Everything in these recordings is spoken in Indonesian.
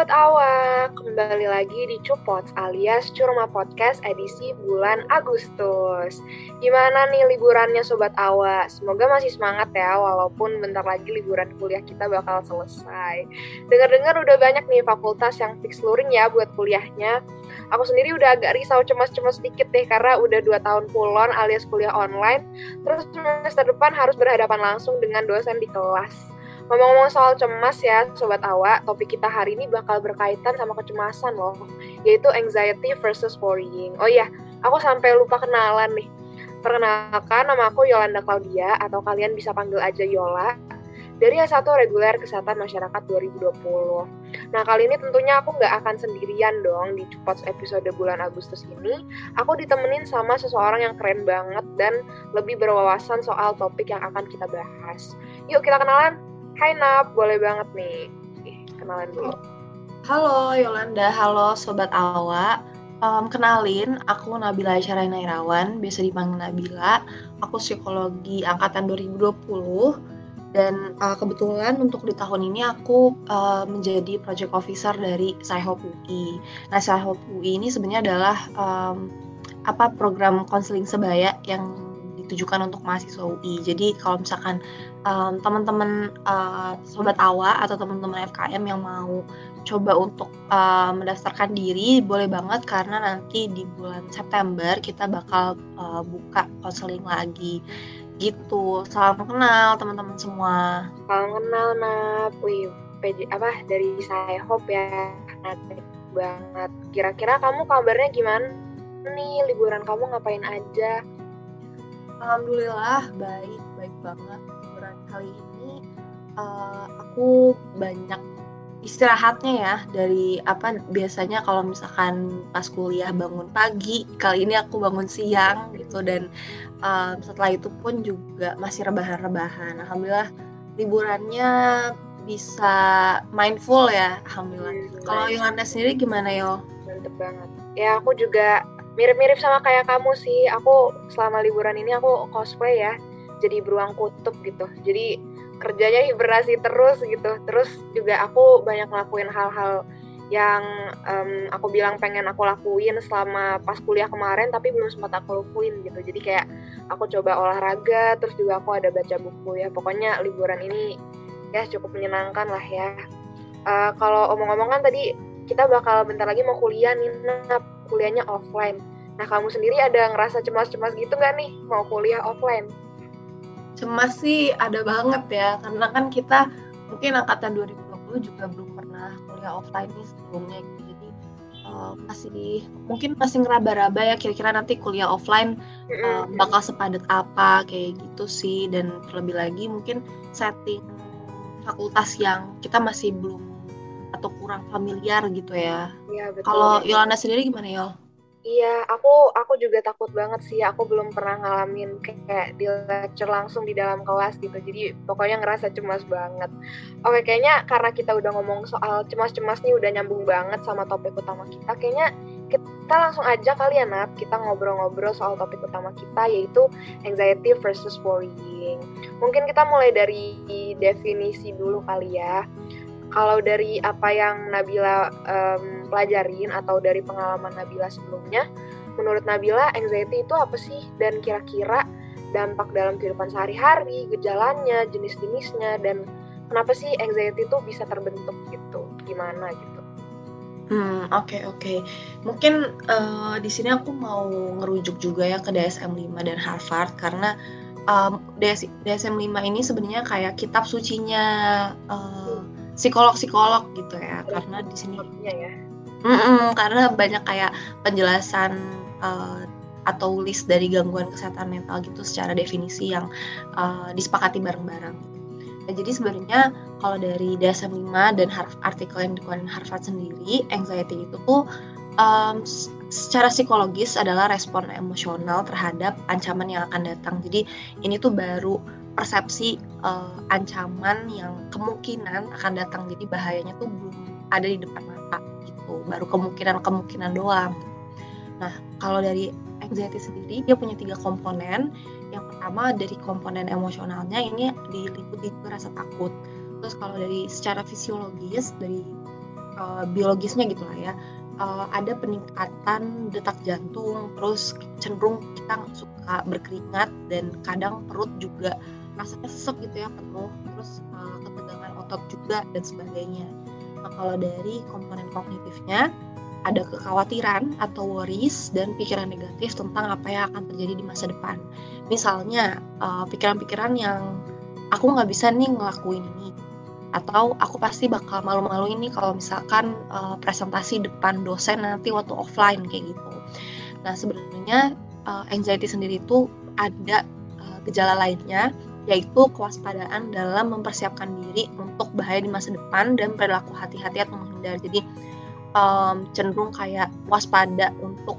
Sobat Awak, kembali lagi di Cupots alias Curma Podcast edisi bulan Agustus. Gimana nih liburannya Sobat Awak? Semoga masih semangat ya, walaupun bentar lagi liburan kuliah kita bakal selesai. Dengar-dengar udah banyak nih fakultas yang fix luring ya buat kuliahnya. Aku sendiri udah agak risau cemas-cemas sedikit deh karena udah 2 tahun pulon alias kuliah online. Terus semester depan harus berhadapan langsung dengan dosen di kelas Ngomong-ngomong soal cemas ya, Sobat Awak, topik kita hari ini bakal berkaitan sama kecemasan loh, yaitu anxiety versus worrying. Oh iya, aku sampai lupa kenalan nih. Perkenalkan, nama aku Yolanda Claudia, atau kalian bisa panggil aja Yola, dari S1 Reguler Kesehatan Masyarakat 2020. Nah, kali ini tentunya aku nggak akan sendirian dong di Cupots episode bulan Agustus ini. Aku ditemenin sama seseorang yang keren banget dan lebih berwawasan soal topik yang akan kita bahas. Yuk kita kenalan! Hai Nap, boleh banget nih. Kenalan dulu. Halo Yolanda, halo Sobat Awa. Um, kenalin, aku Nabila Syaraina Irawan, biasa dipanggil Nabila. Aku psikologi angkatan 2020 dan uh, kebetulan untuk di tahun ini aku uh, menjadi project officer dari Saihop UI. Nah, Saihop UI ini sebenarnya adalah um, apa program konseling sebaya yang ditujukan untuk mahasiswa UI. Jadi kalau misalkan um, teman-teman uh, sobat awa atau teman-teman FKM yang mau coba untuk uh, mendaftarkan diri boleh banget karena nanti di bulan September kita bakal uh, buka konseling lagi. Gitu. Salam kenal teman-teman semua. Salam kenal Nap. Wih PJ apa dari saya Hope ya. Nanti banget. Kira-kira kamu kabarnya gimana nih? Liburan kamu ngapain aja Alhamdulillah baik baik banget kali ini. Uh, aku banyak istirahatnya ya dari apa biasanya kalau misalkan pas kuliah bangun pagi kali ini aku bangun siang gitu dan um, setelah itu pun juga masih rebahan-rebahan. Alhamdulillah liburannya bisa mindful ya alhamdulillah. Hmm, kalau Yolanda sendiri gimana yo? Mantep banget. Ya aku juga mirip-mirip sama kayak kamu sih. Aku selama liburan ini aku cosplay ya. Jadi beruang kutub gitu. Jadi kerjanya hibernasi terus gitu. Terus juga aku banyak ngelakuin hal-hal yang um, aku bilang pengen aku lakuin selama pas kuliah kemarin tapi belum sempat aku lakuin gitu. Jadi kayak aku coba olahraga terus juga aku ada baca buku ya. Pokoknya liburan ini ya cukup menyenangkan lah ya. Uh, kalau omong-omong kan tadi kita bakal bentar lagi mau kuliah nih kuliahnya offline. Nah kamu sendiri ada ngerasa cemas-cemas gitu nggak nih mau kuliah offline? Cemas sih ada banget ya karena kan kita mungkin angkatan 2020 juga belum pernah kuliah offline nih sebelumnya gitu. Jadi uh, masih mungkin masih ngeraba-raba ya kira-kira nanti kuliah offline uh, bakal sepadat apa kayak gitu sih. Dan terlebih lagi mungkin setting fakultas yang kita masih belum atau kurang familiar gitu ya. Iya betul. Kalau Yolanda sendiri gimana Yol? Iya, aku aku juga takut banget sih. Aku belum pernah ngalamin kayak di lecture langsung di dalam kelas gitu. Jadi pokoknya ngerasa cemas banget. Oke, kayaknya karena kita udah ngomong soal cemas-cemas nih udah nyambung banget sama topik utama kita. Kayaknya kita langsung aja kali ya Nat, kita ngobrol-ngobrol soal topik utama kita yaitu anxiety versus worrying. Mungkin kita mulai dari definisi dulu kali ya kalau dari apa yang Nabila um, pelajarin atau dari pengalaman Nabila sebelumnya, menurut Nabila anxiety itu apa sih dan kira-kira dampak dalam kehidupan sehari-hari, gejalanya, jenis-jenisnya dan kenapa sih anxiety itu bisa terbentuk gitu? Gimana gitu? Hmm, oke okay, oke. Okay. Mungkin uh, di sini aku mau ngerujuk juga ya ke DSM-5 dan Harvard karena um, DSM-5 ini sebenarnya kayak kitab sucinya uh, psikolog-psikolog gitu ya karena di sini ya mm -mm, karena banyak kayak penjelasan uh, atau list dari gangguan kesehatan mental gitu secara definisi yang uh, disepakati bareng-bareng. Nah, jadi sebenarnya kalau dari DSM-5 dan artikel yang dikeluarkan Harvard sendiri, anxiety itu tuh um, secara psikologis adalah respon emosional terhadap ancaman yang akan datang. Jadi ini tuh baru persepsi uh, ancaman yang kemungkinan akan datang. Jadi bahayanya tuh belum ada di depan mata gitu. Baru kemungkinan kemungkinan doang. Nah kalau dari anxiety sendiri dia punya tiga komponen. Yang pertama dari komponen emosionalnya ini diliputi rasa takut. Terus kalau dari secara fisiologis dari uh, biologisnya gitu lah ya uh, ada peningkatan detak jantung. Terus cenderung kita suka berkeringat dan kadang perut juga rasanya sesek gitu ya penuh terus uh, ketegangan otot juga dan sebagainya nah kalau dari komponen kognitifnya ada kekhawatiran atau worries dan pikiran negatif tentang apa yang akan terjadi di masa depan. Misalnya pikiran-pikiran uh, yang aku nggak bisa nih ngelakuin ini atau aku pasti bakal malu-malu ini kalau misalkan uh, presentasi depan dosen nanti waktu offline kayak gitu. Nah sebenarnya uh, anxiety sendiri itu ada gejala lainnya yaitu kewaspadaan dalam mempersiapkan diri untuk bahaya di masa depan dan perilaku hati-hati atau menghindar. Jadi um, cenderung kayak waspada untuk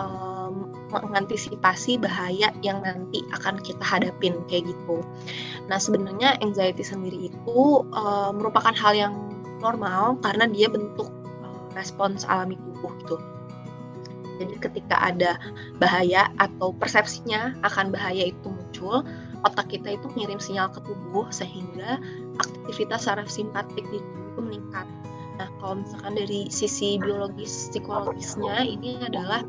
um, mengantisipasi bahaya yang nanti akan kita hadapin kayak gitu. Nah sebenarnya anxiety sendiri itu uh, merupakan hal yang normal karena dia bentuk uh, respons alami tubuh gitu. Jadi ketika ada bahaya atau persepsinya akan bahaya itu muncul, otak kita itu ngirim sinyal ke tubuh sehingga aktivitas saraf simpatik di tubuh itu meningkat. Nah, kalau misalkan dari sisi biologis psikologisnya ini adalah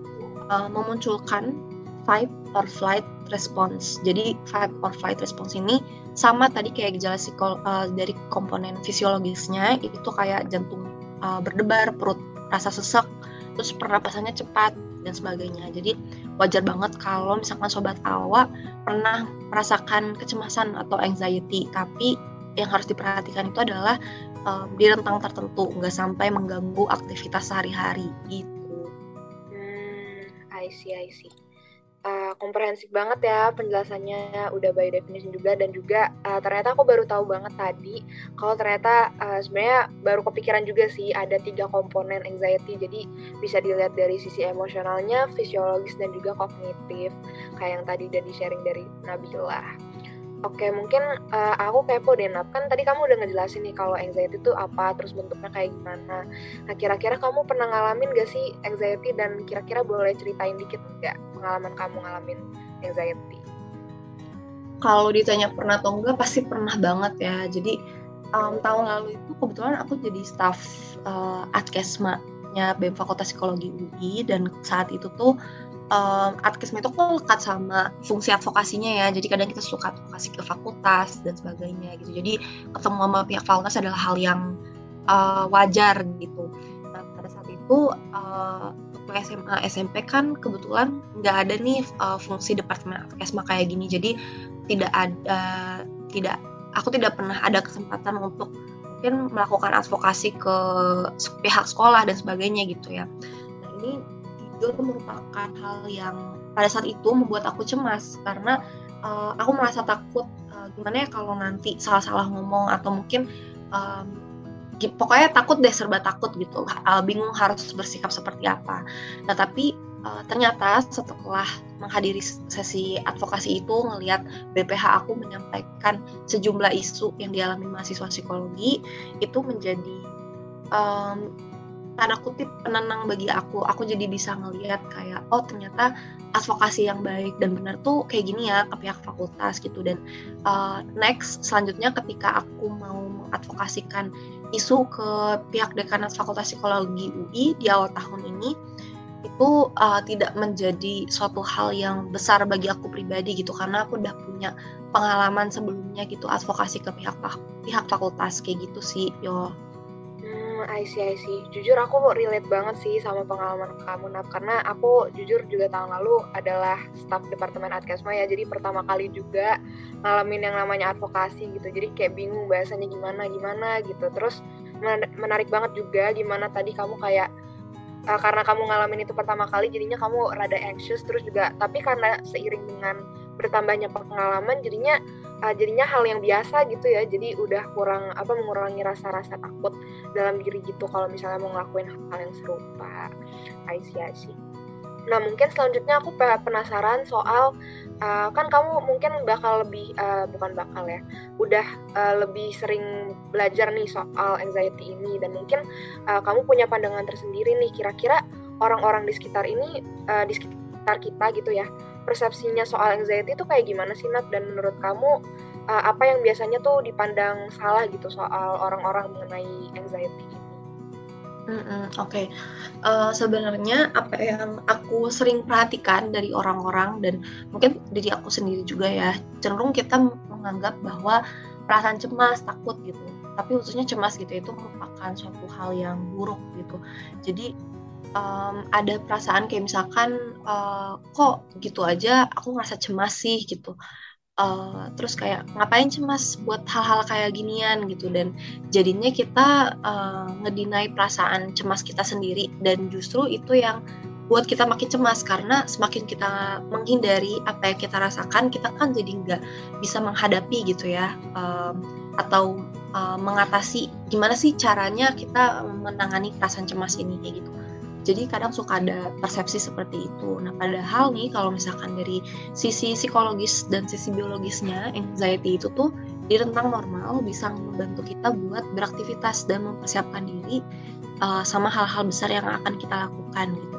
uh, memunculkan fight or flight response. Jadi fight or flight response ini sama tadi kayak gejala psikol uh, dari komponen fisiologisnya itu kayak jantung uh, berdebar, perut rasa sesak, terus pernapasannya cepat dan sebagainya. Jadi wajar banget kalau misalkan sobat awa pernah merasakan kecemasan atau anxiety, tapi yang harus diperhatikan itu adalah um, di rentang tertentu, nggak sampai mengganggu aktivitas sehari-hari gitu. I see, I see. Uh, komprehensif banget ya penjelasannya udah by definition juga. Dan juga uh, ternyata aku baru tahu banget tadi kalau ternyata uh, sebenarnya baru kepikiran juga sih ada tiga komponen anxiety. Jadi bisa dilihat dari sisi emosionalnya, fisiologis dan juga kognitif. Kayak yang tadi udah di sharing dari Nabila. Oke, mungkin uh, aku kepo deh, Nap. Kan tadi kamu udah ngejelasin nih kalau anxiety itu apa, terus bentuknya kayak gimana. Nah, kira-kira kamu pernah ngalamin gak sih anxiety dan kira-kira boleh ceritain dikit nggak pengalaman kamu ngalamin anxiety? Kalau ditanya pernah atau enggak, pasti pernah banget ya. Jadi, um, tahun lalu itu kebetulan aku jadi staff uh, Adkesma-nya BEM Fakultas Psikologi UI dan saat itu tuh um, adkesma itu kok lekat sama fungsi advokasinya ya. Jadi kadang kita suka advokasi ke fakultas dan sebagainya gitu. Jadi ketemu sama pihak fakultas adalah hal yang uh, wajar gitu. Nah pada saat itu uh, waktu SMA SMP kan kebetulan nggak ada nih uh, fungsi departemen advokasma kayak gini. Jadi tidak ada tidak aku tidak pernah ada kesempatan untuk mungkin melakukan advokasi ke pihak sekolah dan sebagainya gitu ya. Nah ini itu merupakan hal yang pada saat itu membuat aku cemas karena uh, aku merasa takut uh, gimana ya kalau nanti salah-salah ngomong atau mungkin um, pokoknya takut deh serba takut gitu. Uh, bingung harus bersikap seperti apa. Nah tapi uh, ternyata setelah menghadiri sesi advokasi itu ngelihat BPH aku menyampaikan sejumlah isu yang dialami mahasiswa psikologi itu menjadi um, tanda kutip penenang bagi aku. Aku jadi bisa ngelihat kayak oh ternyata advokasi yang baik dan benar tuh kayak gini ya ke pihak fakultas gitu. Dan uh, next selanjutnya ketika aku mau mengadvokasikan isu ke pihak dekanat fakultas psikologi UI di awal tahun ini itu uh, tidak menjadi suatu hal yang besar bagi aku pribadi gitu. Karena aku udah punya pengalaman sebelumnya gitu advokasi ke pihak pihak fakultas kayak gitu sih yo See, I. Jujur aku relate banget sih sama pengalaman kamu, Nap. Karena aku jujur juga tahun lalu adalah staff Departemen Adkesma ya. Jadi pertama kali juga ngalamin yang namanya advokasi gitu. Jadi kayak bingung bahasanya gimana, gimana gitu. Terus menarik banget juga gimana tadi kamu kayak uh, karena kamu ngalamin itu pertama kali jadinya kamu rada anxious terus juga tapi karena seiring dengan bertambahnya pengalaman jadinya uh, jadinya hal yang biasa gitu ya. Jadi udah kurang apa mengurangi rasa-rasa takut dalam diri gitu kalau misalnya mau ngelakuin hal yang serupa. I see. Nah mungkin selanjutnya aku penasaran soal uh, kan kamu mungkin bakal lebih uh, bukan bakal ya udah uh, lebih sering belajar nih soal anxiety ini. Dan mungkin uh, kamu punya pandangan tersendiri nih kira-kira orang-orang di sekitar ini uh, di sekitar kita gitu ya persepsinya soal anxiety itu kayak gimana sih Nat dan menurut kamu uh, apa yang biasanya tuh dipandang salah gitu soal orang-orang mengenai anxiety ini? Mm -mm, Oke, okay. uh, sebenarnya apa yang aku sering perhatikan dari orang-orang dan mungkin diri aku sendiri juga ya, cenderung kita menganggap bahwa perasaan cemas, takut gitu, tapi khususnya cemas gitu itu merupakan suatu hal yang buruk gitu. Jadi um, ada perasaan kayak misalkan uh, kok gitu aja aku ngerasa cemas sih gitu. Uh, terus kayak ngapain cemas buat hal-hal kayak ginian gitu. Dan jadinya kita uh, ngedinai perasaan cemas kita sendiri. Dan justru itu yang buat kita makin cemas. Karena semakin kita menghindari apa yang kita rasakan kita kan jadi nggak bisa menghadapi gitu ya. Um, atau uh, mengatasi gimana sih caranya kita menangani perasaan cemas ini kayak gitu jadi kadang suka ada persepsi seperti itu. Nah, padahal nih kalau misalkan dari sisi psikologis dan sisi biologisnya, anxiety itu tuh di rentang normal bisa membantu kita buat beraktivitas dan mempersiapkan diri uh, sama hal-hal besar yang akan kita lakukan gitu.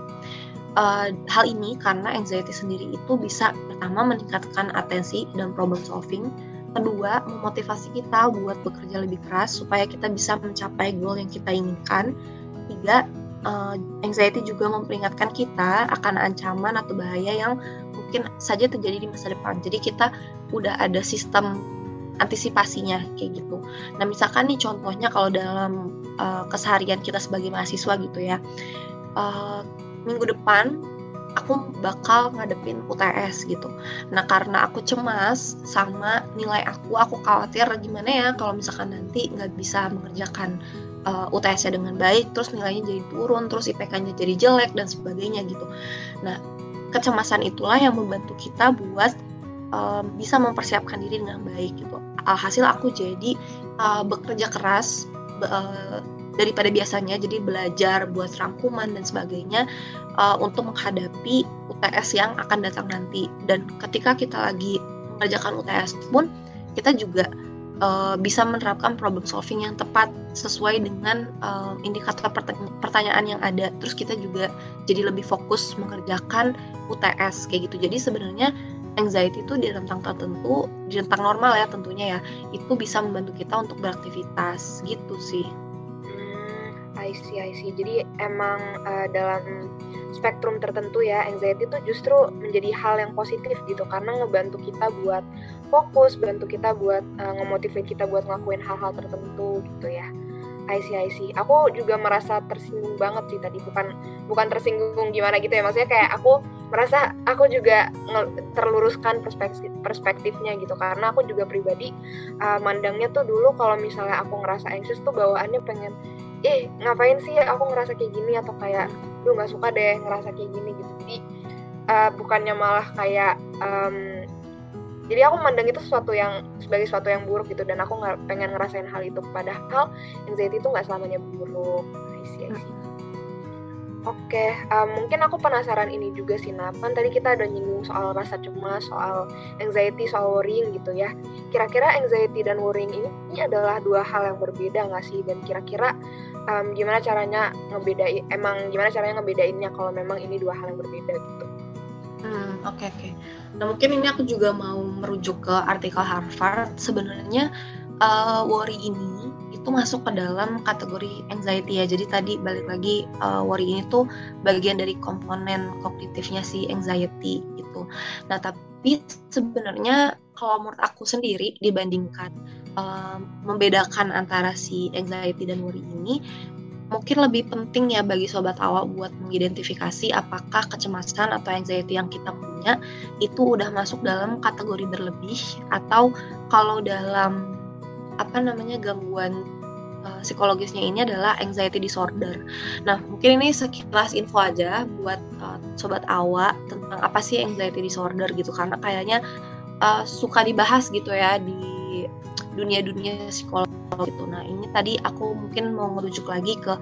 Uh, hal ini karena anxiety sendiri itu bisa pertama meningkatkan atensi dan problem solving, kedua memotivasi kita buat bekerja lebih keras supaya kita bisa mencapai goal yang kita inginkan, tiga uh, anxiety juga memperingatkan kita akan ancaman atau bahaya yang mungkin saja terjadi di masa depan. Jadi kita udah ada sistem antisipasinya kayak gitu. Nah misalkan nih contohnya kalau dalam uh, keseharian kita sebagai mahasiswa gitu ya, uh, minggu depan aku bakal ngadepin UTS gitu. Nah karena aku cemas sama nilai aku, aku khawatir gimana ya kalau misalkan nanti nggak bisa mengerjakan uh, eh, UTS-nya dengan baik, terus nilainya jadi turun, terus IPK-nya jadi jelek dan sebagainya gitu. Nah, kecemasan itulah yang membantu kita buat um, bisa mempersiapkan diri dengan baik gitu. Alhasil aku jadi uh, bekerja keras uh, daripada biasanya, jadi belajar buat rangkuman dan sebagainya uh, untuk menghadapi UTS yang akan datang nanti. Dan ketika kita lagi mengerjakan UTS pun kita juga uh, bisa menerapkan problem solving yang tepat sesuai dengan uh, indikator pertanyaan yang ada. Terus kita juga jadi lebih fokus mengerjakan UTS kayak gitu. Jadi sebenarnya anxiety itu di rentang tertentu, di rentang normal ya tentunya ya, itu bisa membantu kita untuk beraktivitas gitu sih. Hmm, I see, I see. Jadi emang uh, dalam spektrum tertentu ya anxiety itu justru menjadi hal yang positif gitu karena ngebantu kita buat fokus bantu kita buat uh, ngemotivate kita buat ngelakuin hal-hal tertentu gitu ya. I see. Aku juga merasa tersinggung banget sih tadi. Bukan bukan tersinggung gimana gitu ya. Maksudnya kayak aku merasa aku juga terluruskan perspektif perspektifnya gitu. Karena aku juga pribadi uh, mandangnya tuh dulu kalau misalnya aku ngerasa anxious tuh bawaannya pengen eh ngapain sih aku ngerasa kayak gini? Atau kayak lu nggak suka deh ngerasa kayak gini gitu. Jadi uh, bukannya malah kayak um, jadi aku mandang itu sesuatu yang sebagai sesuatu yang buruk gitu dan aku nggak pengen ngerasain hal itu padahal anxiety itu nggak selamanya buruk I see, I see. Oke, okay, um, mungkin aku penasaran ini juga sih, Nap. Kan tadi kita ada nyinggung soal rasa cemas, soal anxiety, soal worrying gitu ya. Kira-kira anxiety dan worrying ini, ini adalah dua hal yang berbeda nggak sih? Dan kira-kira um, gimana caranya ngebedain, emang gimana caranya ngebedainnya kalau memang ini dua hal yang berbeda gitu? Hmm, oke okay, oke. Okay. Nah mungkin ini aku juga mau merujuk ke artikel Harvard. Sebenarnya uh, worry ini itu masuk ke dalam kategori anxiety ya. Jadi tadi balik lagi uh, worry ini tuh bagian dari komponen kognitifnya si anxiety gitu. Nah tapi sebenarnya kalau menurut aku sendiri dibandingkan uh, membedakan antara si anxiety dan worry ini mungkin lebih penting ya bagi sobat awak buat mengidentifikasi apakah kecemasan atau anxiety yang kita punya itu udah masuk dalam kategori berlebih atau kalau dalam apa namanya gangguan uh, psikologisnya ini adalah anxiety disorder. Nah, mungkin ini sekilas info aja buat uh, sobat awak tentang apa sih anxiety disorder gitu karena kayaknya uh, suka dibahas gitu ya di dunia-dunia psikologi gitu. Nah, ini tadi aku mungkin mau merujuk lagi ke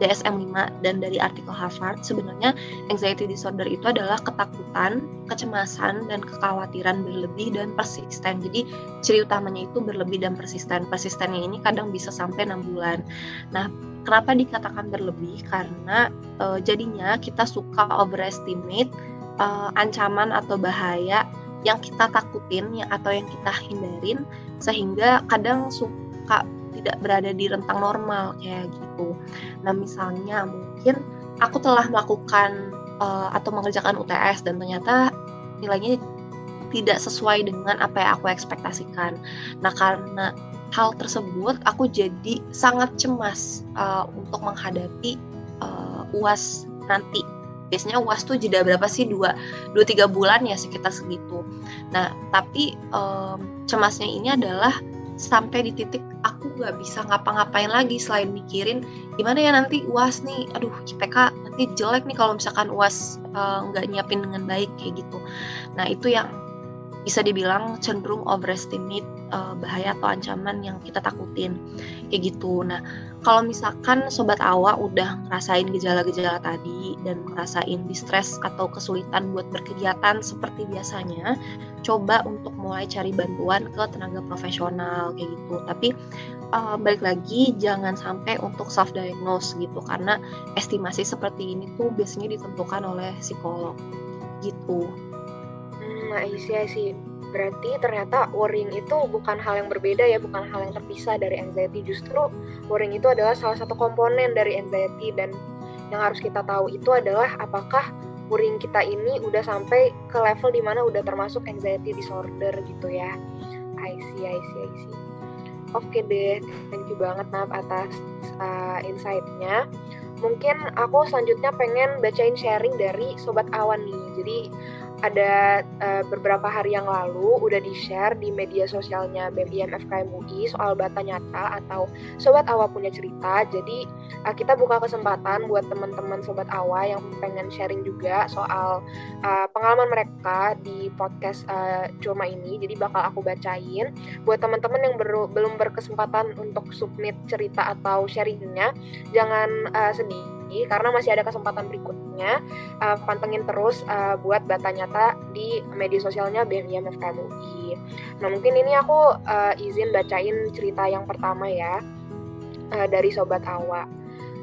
DSM-5 dan dari artikel Harvard sebenarnya anxiety disorder itu adalah ketakutan, kecemasan dan kekhawatiran berlebih dan persisten. Jadi ciri utamanya itu berlebih dan persisten. Persistennya ini kadang bisa sampai 6 bulan. Nah, kenapa dikatakan berlebih? Karena e, jadinya kita suka overestimate e, ancaman atau bahaya yang kita takutin ya atau yang kita hindarin sehingga kadang suka tidak berada di rentang normal kayak gitu. Nah misalnya mungkin aku telah melakukan uh, atau mengerjakan UTS dan ternyata nilainya tidak sesuai dengan apa yang aku ekspektasikan. Nah karena hal tersebut aku jadi sangat cemas uh, untuk menghadapi uh, uas nanti biasanya uas tuh jeda berapa sih? Dua dua tiga bulan ya sekitar segitu. Nah tapi um, cemasnya ini adalah sampai di titik aku nggak bisa ngapa-ngapain lagi selain mikirin gimana ya nanti uas nih? Aduh IPK nanti jelek nih kalau misalkan uas nggak uh, nyiapin dengan baik kayak gitu. Nah itu yang bisa dibilang cenderung overestimate uh, bahaya atau ancaman yang kita takutin kayak gitu. Nah, kalau misalkan sobat awa udah ngerasain gejala-gejala tadi dan ngerasain distress atau kesulitan buat berkegiatan seperti biasanya, coba untuk mulai cari bantuan ke tenaga profesional kayak gitu. Tapi uh, balik lagi jangan sampai untuk self diagnose gitu karena estimasi seperti ini tuh biasanya ditentukan oleh psikolog gitu. Hmm, I see. Berarti ternyata worrying itu bukan hal yang berbeda ya, bukan hal yang terpisah dari anxiety. Justru worrying itu adalah salah satu komponen dari anxiety dan yang harus kita tahu itu adalah apakah worrying kita ini udah sampai ke level di mana udah termasuk anxiety disorder gitu ya. I see, I see, I see. Oke deh, thank you banget Nap atas uh, insight-nya. Mungkin aku selanjutnya pengen bacain sharing dari Sobat Awan nih. Jadi ada uh, beberapa hari yang lalu udah di-share di media sosialnya BEM FKM UI soal bata nyata atau sobat awa punya cerita. Jadi uh, kita buka kesempatan buat teman-teman sobat awa yang pengen sharing juga soal uh, pengalaman mereka di podcast uh, Cuma ini. Jadi bakal aku bacain buat teman-teman yang belum berkesempatan untuk submit cerita atau sharingnya, jangan uh, sedih karena masih ada kesempatan berikutnya. Uh, pantengin terus uh, buat data nyata di media sosialnya BMIM FKM UI. Nah mungkin ini aku uh, izin bacain cerita yang pertama ya uh, dari Sobat Awa.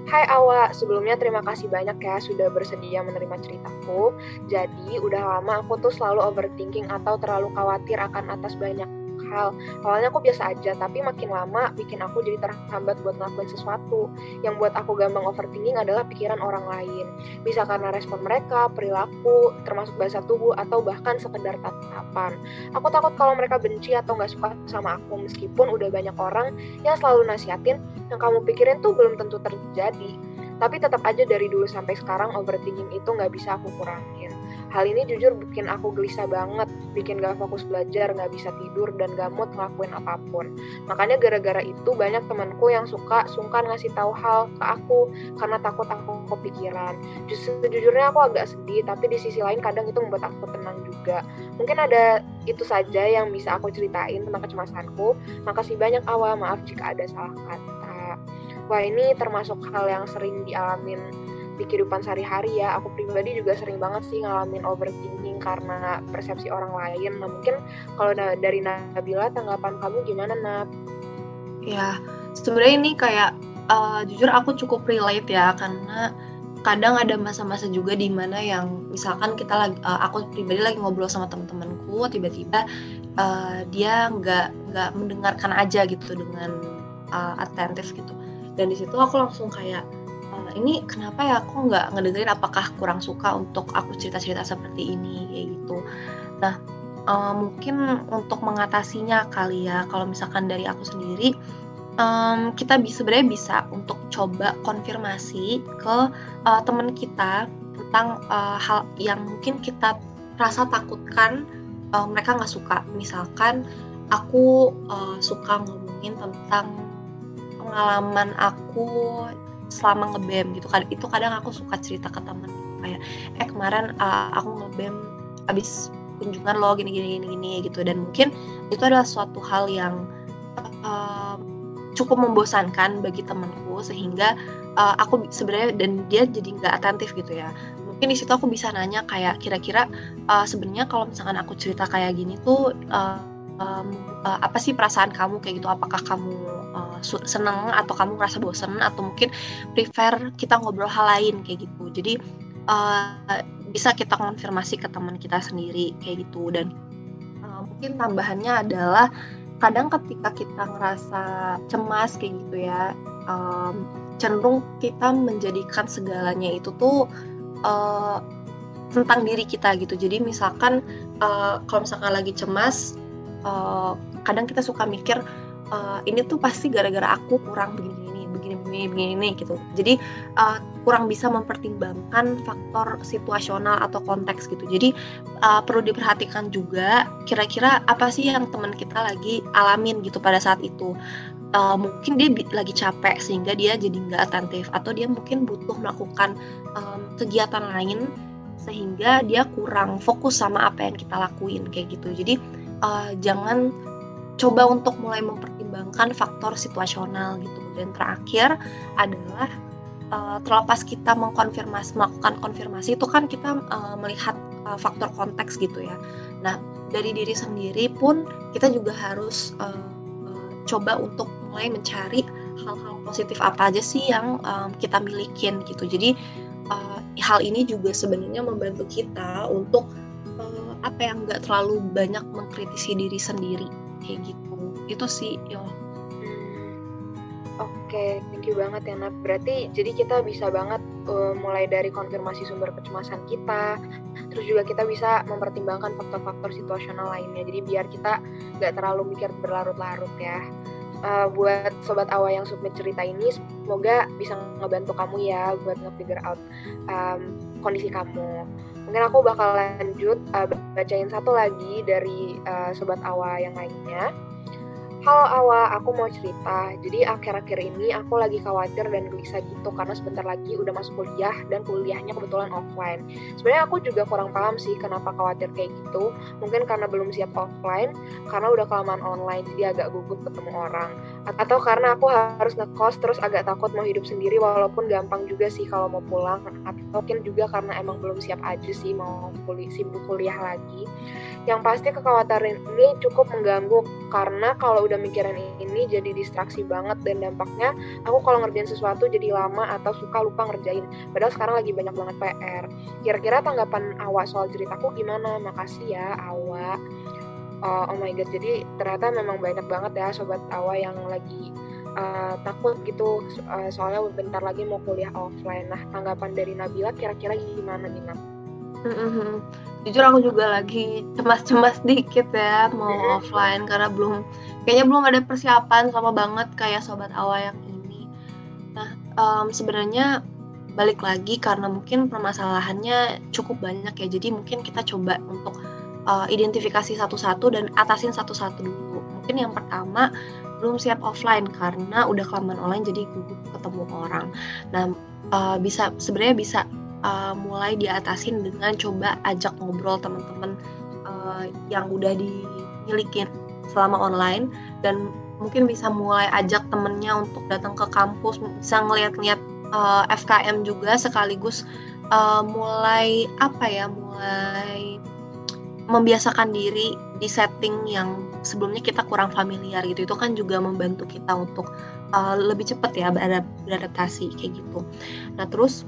Hai Awa, sebelumnya terima kasih banyak ya sudah bersedia menerima ceritaku. Jadi udah lama aku tuh selalu overthinking atau terlalu khawatir akan atas banyak hal. Awalnya aku biasa aja, tapi makin lama bikin aku jadi terhambat buat ngelakuin sesuatu. Yang buat aku gampang overthinking adalah pikiran orang lain. Bisa karena respon mereka, perilaku, termasuk bahasa tubuh, atau bahkan sekedar tatapan. Aku takut kalau mereka benci atau nggak suka sama aku, meskipun udah banyak orang yang selalu nasihatin yang kamu pikirin tuh belum tentu terjadi. Tapi tetap aja dari dulu sampai sekarang overthinking itu nggak bisa aku kurangin. Hal ini jujur bikin aku gelisah banget, bikin gak fokus belajar, gak bisa tidur, dan gak mood ngelakuin apa pun. Makanya gara-gara itu banyak temanku yang suka sungkan ngasih tahu hal ke aku karena takut aku kepikiran. Justru sejujurnya aku agak sedih, tapi di sisi lain kadang itu membuat aku tenang juga. Mungkin ada itu saja yang bisa aku ceritain tentang kecemasanku. Makasih banyak awal, maaf jika ada salah kata. Wah ini termasuk hal yang sering dialamin di kehidupan sehari-hari ya. Aku pribadi juga sering banget sih ngalamin overthinking karena persepsi orang lain. Nah mungkin kalau dari Nabila tanggapan kamu gimana Nab? Ya sebenarnya ini kayak uh, jujur aku cukup relate ya karena kadang ada masa-masa juga di mana yang misalkan kita lagi uh, aku pribadi lagi ngobrol sama teman-temanku tiba-tiba uh, dia nggak nggak mendengarkan aja gitu dengan uh, atentif gitu. Dan di situ aku langsung kayak ini kenapa ya aku nggak ngedengerin apakah kurang suka untuk aku cerita-cerita seperti ini kayak gitu. Nah uh, mungkin untuk mengatasinya kali ya kalau misalkan dari aku sendiri um, kita bisa sebenarnya bisa untuk coba konfirmasi ke uh, teman kita tentang uh, hal yang mungkin kita rasa takutkan uh, mereka nggak suka. Misalkan aku uh, suka ngomongin tentang pengalaman aku selama ngebem gitu. Kan itu kadang aku suka cerita ke temen. Kayak eh kemarin uh, aku ngebem abis kunjungan lo gini gini gini gini gitu. Dan mungkin itu adalah suatu hal yang uh, cukup membosankan bagi temanku sehingga uh, aku sebenarnya dan dia jadi nggak atentif gitu ya. Mungkin di situ aku bisa nanya kayak kira-kira uh, sebenarnya kalau misalkan aku cerita kayak gini tuh uh, um, uh, apa sih perasaan kamu kayak gitu? Apakah kamu uh, seneng atau kamu merasa bosen? Atau mungkin prefer kita ngobrol hal lain kayak gitu? Jadi uh, bisa kita konfirmasi ke teman kita sendiri kayak gitu. Dan uh, mungkin tambahannya adalah kadang ketika kita ngerasa cemas kayak gitu ya um, cenderung kita menjadikan segalanya itu tuh uh, tentang diri kita gitu. Jadi misalkan uh, kalau misalkan lagi cemas uh, kadang kita suka mikir uh, ini tuh pasti gara-gara aku kurang begini begini begini begini gitu. Jadi uh, kurang bisa mempertimbangkan faktor situasional atau konteks gitu. Jadi uh, perlu diperhatikan juga kira-kira apa sih yang teman kita lagi alamin gitu pada saat itu. Uh, mungkin dia lagi capek sehingga dia jadi nggak atentif atau dia mungkin butuh melakukan um, kegiatan lain sehingga dia kurang fokus sama apa yang kita lakuin kayak gitu. Jadi uh, jangan coba untuk mulai mempertimbangkan faktor situasional gitu dan terakhir adalah uh, terlepas kita mengkonfirmasi melakukan konfirmasi itu kan kita uh, melihat uh, faktor konteks gitu ya nah dari diri sendiri pun kita juga harus uh, coba untuk mulai mencari hal-hal positif apa aja sih yang um, kita milikin gitu. Jadi uh, hal ini juga sebenarnya membantu kita untuk apa yang nggak terlalu banyak mengkritisi diri sendiri kayak gitu. Itu sih yo. Oke, okay, thank you banget ya Nat. Berarti jadi kita bisa banget uh, mulai dari konfirmasi sumber kecemasan kita, terus juga kita bisa mempertimbangkan faktor-faktor situasional lainnya. Jadi biar kita nggak terlalu mikir berlarut-larut ya. Uh, buat sobat awa yang submit cerita ini, semoga bisa ngebantu kamu ya buat nge-figure out um, kondisi kamu. Mungkin aku bakal lanjut uh, bacain satu lagi dari uh, sobat awa yang lainnya. Halo Awa, aku mau cerita. Jadi akhir-akhir ini aku lagi khawatir dan gelisah gitu karena sebentar lagi udah masuk kuliah dan kuliahnya kebetulan offline. Sebenarnya aku juga kurang paham sih kenapa khawatir kayak gitu. Mungkin karena belum siap offline, karena udah kelamaan online jadi agak gugup ketemu orang. Atau karena aku harus ngekos terus agak takut mau hidup sendiri walaupun gampang juga sih kalau mau pulang. Atau mungkin juga karena emang belum siap aja sih mau kuliah, sibuk kuliah lagi. Yang pasti kekhawatiran ini cukup mengganggu karena kalau udah mikirin ini jadi distraksi banget dan dampaknya aku kalau ngerjain sesuatu jadi lama atau suka lupa ngerjain. Padahal sekarang lagi banyak banget PR. Kira-kira tanggapan Awa soal ceritaku gimana? Makasih ya Awa. Uh, oh my god, jadi ternyata memang banyak banget ya sobat Awa yang lagi uh, takut gitu uh, soalnya bentar lagi mau kuliah offline. Nah, tanggapan dari Nabila kira-kira gimana nih, Nab? Mm-hmm. Jujur aku juga lagi cemas-cemas dikit ya mau mm-hmm. offline karena belum kayaknya belum ada persiapan sama banget kayak sobat awal yang ini. Nah um, sebenarnya balik lagi karena mungkin permasalahannya cukup banyak ya jadi mungkin kita coba untuk uh, identifikasi satu-satu dan atasin satu-satu dulu. Mungkin yang pertama belum siap offline karena udah kelamaan online jadi gugup ketemu orang. Nah uh, bisa sebenarnya bisa uh, mulai diatasin dengan coba ajak ngobrol teman-teman uh, yang udah dimiliki selama online. Dan mungkin bisa mulai ajak temennya untuk datang ke kampus bisa ngeliat-ngeliat uh, FKM juga sekaligus uh, mulai apa ya mulai membiasakan diri di setting yang sebelumnya kita kurang familiar gitu. Itu kan juga membantu kita untuk uh, lebih cepat ya beradaptasi kayak gitu. Nah terus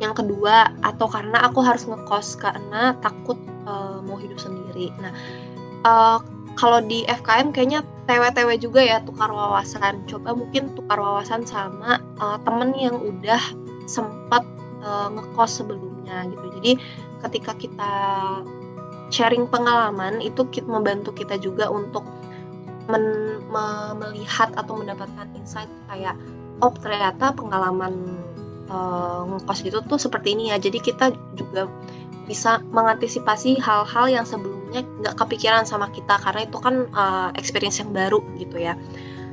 yang kedua atau karena aku harus ngekos karena takut uh, mau hidup sendiri. Nah uh, kalau di FKM kayaknya TW-TW juga ya tukar wawasan. Coba mungkin tukar wawasan sama uh, temen yang udah sempat uh, ngekos sebelumnya gitu. Jadi ketika kita sharing pengalaman itu membantu kita juga untuk men, me, melihat atau mendapatkan insight kayak oh ternyata pengalaman uh, ngekos gitu tuh seperti ini ya. Jadi kita juga bisa mengantisipasi hal-hal yang sebelumnya nggak kepikiran sama kita karena itu kan uh, experience yang baru gitu ya.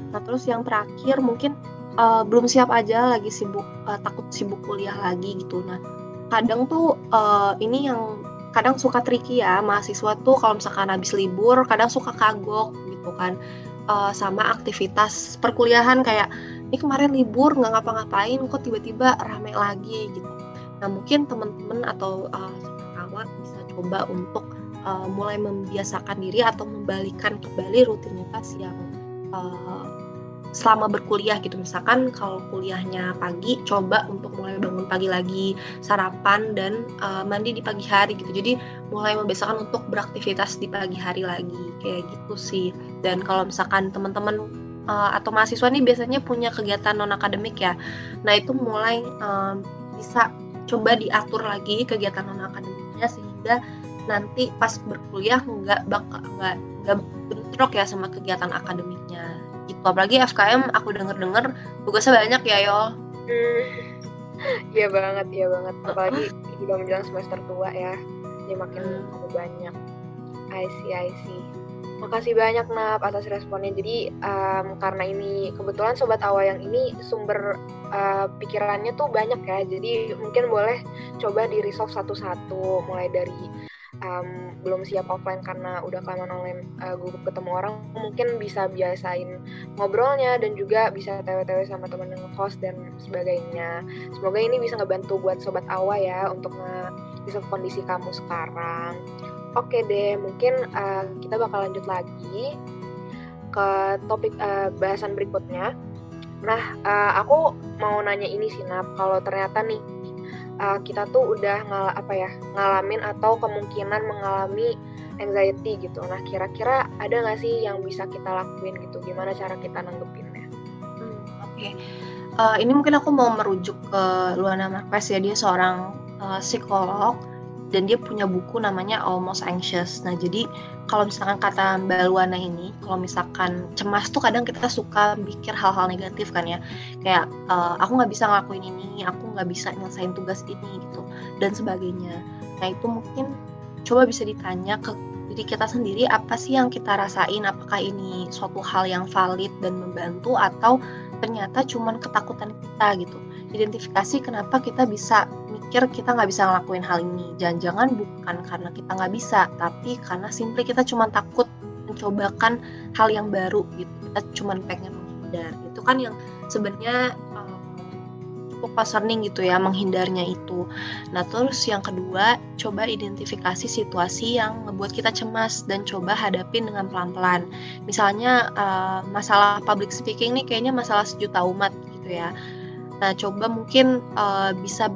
Nah terus yang terakhir mungkin uh, belum siap aja lagi sibuk uh, takut sibuk kuliah lagi gitu. Nah kadang tuh uh, ini yang kadang suka tricky ya mahasiswa tuh kalau misalkan habis libur kadang suka kagok gitu kan. Uh, sama aktivitas perkuliahan kayak ini kemarin libur nggak ngapa-ngapain kok tiba-tiba rame lagi gitu. Nah mungkin teman-teman atau uh, kawan bisa coba untuk uh, mulai membiasakan diri atau membalikan kembali rutinitas yang uh, selama berkuliah gitu. Misalkan kalau kuliahnya pagi coba untuk mulai bangun pagi lagi sarapan dan uh, mandi di pagi hari gitu. Jadi mulai membiasakan untuk beraktivitas di pagi hari lagi kayak gitu sih. Dan kalau misalkan teman-teman uh, atau mahasiswa nih biasanya punya kegiatan non akademik ya. Nah itu mulai um, bisa coba diatur lagi kegiatan non akademiknya sehingga nanti pas berkuliah nggak bakal nggak nggak bentrok ya sama kegiatan akademiknya. Gitu. Apalagi FKM aku denger dengar tugasnya banyak ya yo. Hmm, iya banget iya banget. Apalagi juga menjelang semester tua ya jadi makin hmm. banyak. I see I see Makasih banyak Nap atas responnya. Jadi um, karena ini kebetulan sobat Awa yang ini sumber uh, pikirannya tuh banyak ya. Jadi mungkin boleh coba di resolve satu-satu mulai dari um, belum siap offline karena udah kelamaan online uh, gugup ketemu orang mungkin bisa biasain ngobrolnya dan juga bisa tewe-tewe sama temen yang host dan sebagainya semoga ini bisa ngebantu buat sobat awa ya untuk nge bisa kondisi kamu sekarang oke deh mungkin uh, kita bakal lanjut lagi ke topik uh, bahasan berikutnya nah uh, aku mau nanya ini sih Nap kalau ternyata nih uh, kita tuh udah ngal apa ya ngalamin atau kemungkinan mengalami anxiety gitu. Nah kira-kira ada nggak sih yang bisa kita lakuin gitu? Gimana cara kita nanggepinnya? Hmm, Oke, okay. uh, ini mungkin aku mau merujuk ke Luana Marquez ya dia seorang uh, psikolog dan dia punya buku namanya Almost Anxious. Nah, jadi kalau misalkan kata Mbak Luana ini, kalau misalkan cemas tuh kadang kita suka mikir hal-hal negatif kan ya. Kayak uh, aku nggak bisa ngelakuin ini, aku nggak bisa nyelesain tugas ini gitu dan sebagainya. Nah, itu mungkin coba bisa ditanya ke diri kita sendiri apa sih yang kita rasain, apakah ini suatu hal yang valid dan membantu atau ternyata cuman ketakutan kita gitu. Identifikasi kenapa kita bisa mikir kita nggak bisa ngelakuin hal ini. Jangan-jangan bukan karena kita nggak bisa, tapi karena simply kita cuma takut mencobakan hal yang baru gitu. Kita cuma pengen menghindar. Itu kan yang sebenarnya um, cukup concerning gitu ya menghindarnya itu. Nah terus yang kedua coba identifikasi situasi yang membuat kita cemas dan coba hadapin dengan pelan-pelan. Misalnya uh, masalah public speaking nih kayaknya masalah sejuta umat gitu ya. Nah coba mungkin uh, bisa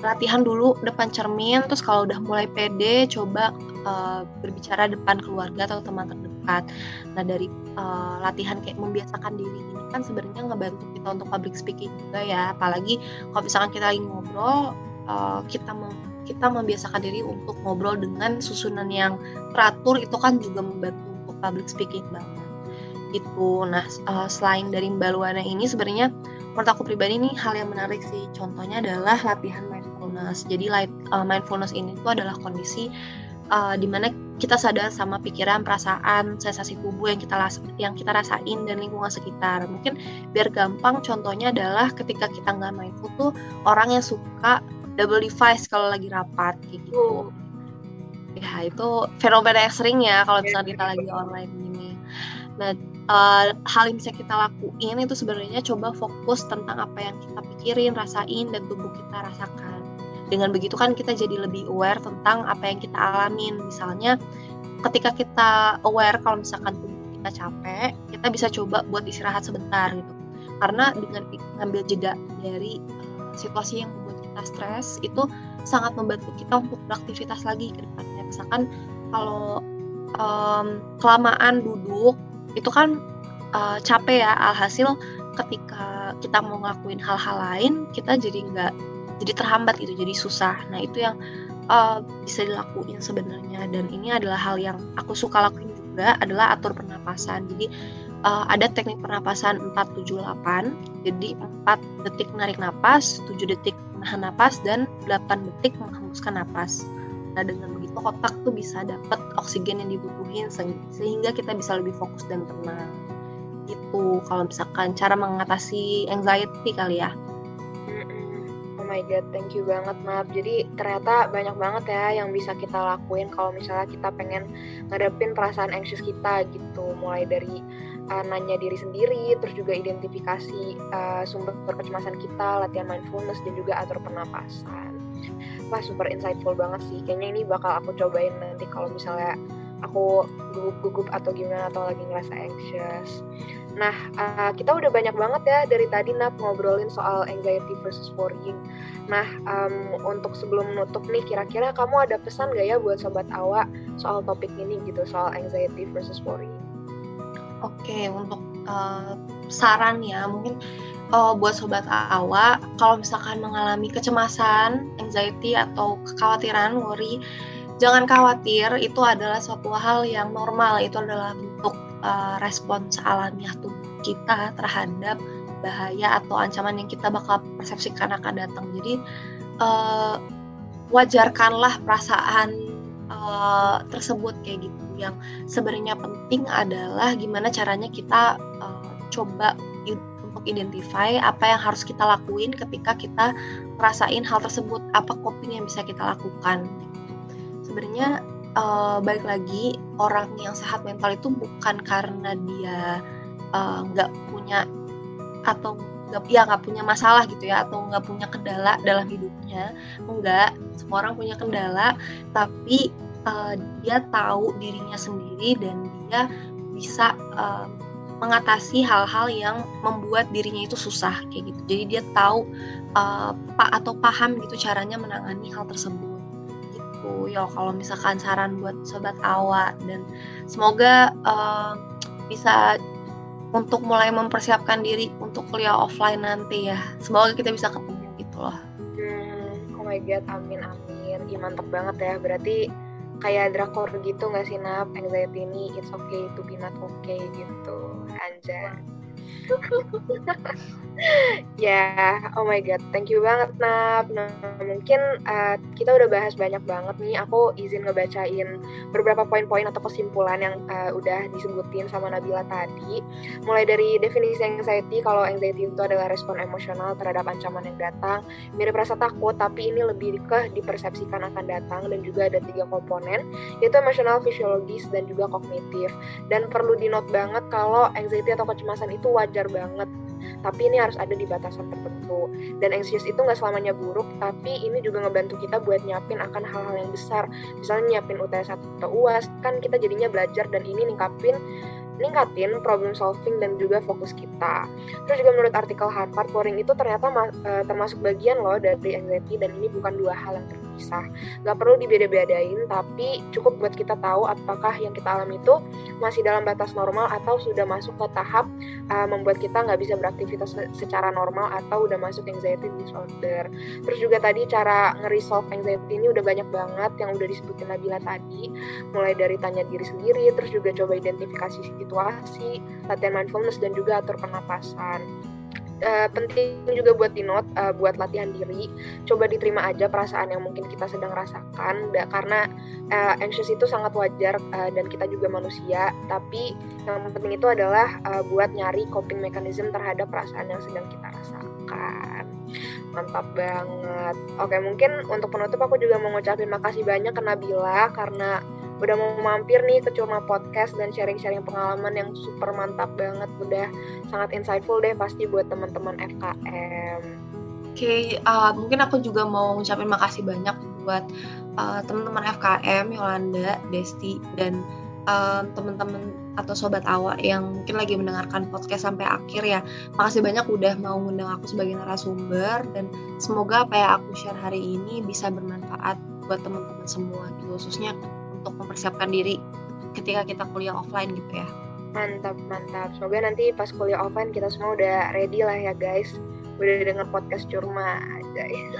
latihan dulu depan cermin terus kalau udah mulai pede coba uh, berbicara depan keluarga atau teman terdekat. Nah dari uh, latihan kayak membiasakan diri ini kan sebenarnya ngebantu kita untuk public speaking juga ya. Apalagi kalau misalkan kita lagi ngobrol uh, kita mem kita membiasakan diri untuk ngobrol dengan susunan yang teratur itu kan juga membantu untuk public speaking banget. Itu nah uh, selain dari Mbak Luana ini sebenarnya menurut aku pribadi ini hal yang menarik sih contohnya adalah latihan mindfulness. Jadi light, uh, mindfulness ini itu adalah kondisi uh, di mana kita sadar sama pikiran, perasaan, sensasi tubuh yang kita yang kita rasain dan lingkungan sekitar. Mungkin biar gampang contohnya adalah ketika kita nggak mindful tuh orang yang suka double device kalau lagi rapat kayak gitu. Ya itu fenomena yang sering ya kalau misalnya kita lagi online. Nah uh, hal yang bisa kita lakuin itu sebenarnya coba fokus tentang apa yang kita pikirin, rasain dan tubuh kita rasakan. Dengan begitu kan kita jadi lebih aware tentang apa yang kita alamin. Misalnya ketika kita aware kalau misalkan tubuh kita capek kita bisa coba buat istirahat sebentar gitu. Karena dengan ngambil jeda dari uh, situasi yang membuat kita stres itu sangat membantu kita untuk beraktivitas lagi ke depannya. Misalkan kalau um, kelamaan duduk itu kan uh, capek ya alhasil ketika kita mau ngelakuin hal-hal lain kita jadi nggak jadi terhambat gitu jadi susah. Nah itu yang uh, bisa dilakuin sebenarnya. Dan ini adalah hal yang aku suka lakuin juga adalah atur pernapasan. Jadi uh, ada teknik pernapasan 478 jadi 4 detik menarik napas 7 detik menahan napas dan 8 detik menghembuskan napas nah dengan begitu otak tuh bisa dapat oksigen yang dibutuhin sehingga kita bisa lebih fokus dan tenang itu kalau misalkan cara mengatasi anxiety kali ya my god, thank you banget Map. Jadi ternyata banyak banget ya yang bisa kita lakuin kalau misalnya kita pengen ngadepin perasaan anxious kita gitu. Mulai dari uh, nanya diri sendiri, terus juga identifikasi uh, sumber kecemasan kita, latihan mindfulness dan juga atur pernapasan. Wah super insightful banget sih. Kayaknya ini bakal aku cobain nanti kalau misalnya aku gugup-gugup atau gimana atau lagi ngerasa anxious. Nah, uh, kita udah banyak banget ya dari tadi Nap ngobrolin soal anxiety versus worrying. Nah, um, untuk sebelum menutup nih, kira-kira kamu ada pesan gak ya buat Sobat Awa soal topik ini gitu, soal anxiety versus worrying? Oke, untuk uh, saran ya, mungkin uh, buat Sobat Awa, kalau misalkan mengalami kecemasan, anxiety, atau kekhawatiran, worry, jangan khawatir, itu adalah suatu hal yang normal, itu adalah bentuk uh, respons alamiah tubuh kita terhadap bahaya atau ancaman yang kita bakal persepsikan akan datang. Jadi uh, wajarkanlah perasaan uh, tersebut kayak gitu. Yang sebenarnya penting adalah gimana caranya kita uh, coba untuk identify apa yang harus kita lakuin ketika kita ngerasain hal tersebut, apa coping yang bisa kita lakukan. Sebenarnya uh, balik lagi orang yang sehat mental itu bukan karena dia eh, nggak uh, punya atau nggak ya nggak punya masalah gitu ya atau nggak punya kendala dalam hidupnya enggak semua orang punya kendala tapi uh, dia tahu dirinya sendiri dan dia bisa uh, mengatasi hal-hal yang membuat dirinya itu susah kayak gitu. Jadi dia tahu uh, atau paham gitu caranya menangani hal tersebut. Gitu. Ya kalau misalkan saran buat sobat awak dan semoga uh, bisa untuk mulai mempersiapkan diri untuk kuliah offline nanti ya. Semoga kita bisa ketemu gitu loh. Hmm, oh my god amin amin. Mantap banget ya. Berarti kayak drakor gitu nggak sih nap? Anxiety ini it's okay to be not okay gitu. Anjay ya, yeah, oh my god, thank you banget Nap. Nah, mungkin uh, kita udah bahas banyak banget nih. Aku izin ngebacain beberapa poin-poin atau kesimpulan yang uh, udah disebutin sama Nabila tadi. Mulai dari definisi anxiety, kalau anxiety itu adalah respon emosional terhadap ancaman yang datang. Mirip rasa takut, tapi ini lebih ke dipersepsikan akan datang dan juga ada tiga komponen, yaitu emosional, fisiologis, dan juga kognitif. Dan perlu di note banget kalau anxiety atau kecemasan itu wajar banget tapi ini harus ada di batasan tertentu dan anxious itu nggak selamanya buruk tapi ini juga ngebantu kita buat nyiapin akan hal-hal yang besar misalnya nyiapin UTS atau UAS kan kita jadinya belajar dan ini ningkapin ningkatin problem solving dan juga fokus kita. Terus juga menurut artikel Harvard, worrying itu ternyata uh, termasuk bagian loh dari anxiety dan ini bukan dua hal yang terpisah. Gak perlu dibeda-bedain, tapi cukup buat kita tahu apakah yang kita alami itu masih dalam batas normal atau sudah masuk ke tahap uh, membuat kita nggak bisa beraktivitas secara normal atau udah masuk anxiety disorder. Terus juga tadi cara nge-resolve anxiety ini udah banyak banget yang udah disebutin Nabila tadi, mulai dari tanya diri sendiri, terus juga coba identifikasi situasi, latihan mindfulness dan juga atur pernapasan. Uh, penting juga buat di note uh, buat latihan diri. Coba diterima aja perasaan yang mungkin kita sedang rasakan da, karena uh, anxious itu sangat wajar uh, dan kita juga manusia. Tapi yang penting itu adalah uh, buat nyari coping mechanism terhadap perasaan yang sedang kita rasakan mantap banget oke mungkin untuk penutup aku juga mau ngucapin makasih banyak ke Nabila karena udah mau mampir nih ke Curma Podcast dan sharing-sharing pengalaman yang super mantap banget udah sangat insightful deh pasti buat teman-teman FKM. Oke, okay, uh, mungkin aku juga mau ngucapin makasih banyak buat uh, teman-teman FKM, Yolanda, Desti, dan uh, teman-teman atau sobat awak yang mungkin lagi mendengarkan podcast sampai akhir ya. Makasih banyak udah mau ngundang aku sebagai narasumber dan semoga apa yang aku share hari ini bisa bermanfaat buat teman-teman semua gitu khususnya untuk mempersiapkan diri ketika kita kuliah offline gitu ya. Mantap, mantap. Semoga nanti pas kuliah offline kita semua udah ready lah ya guys. Udah denger podcast curma aja ya.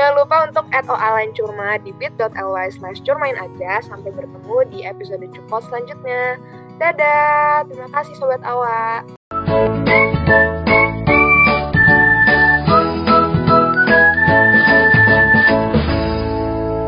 Jangan lupa untuk add OA Curma di bit.ly slash curmain aja. Sampai bertemu di episode Cupot selanjutnya. Dadah, terima kasih Sobat Awak.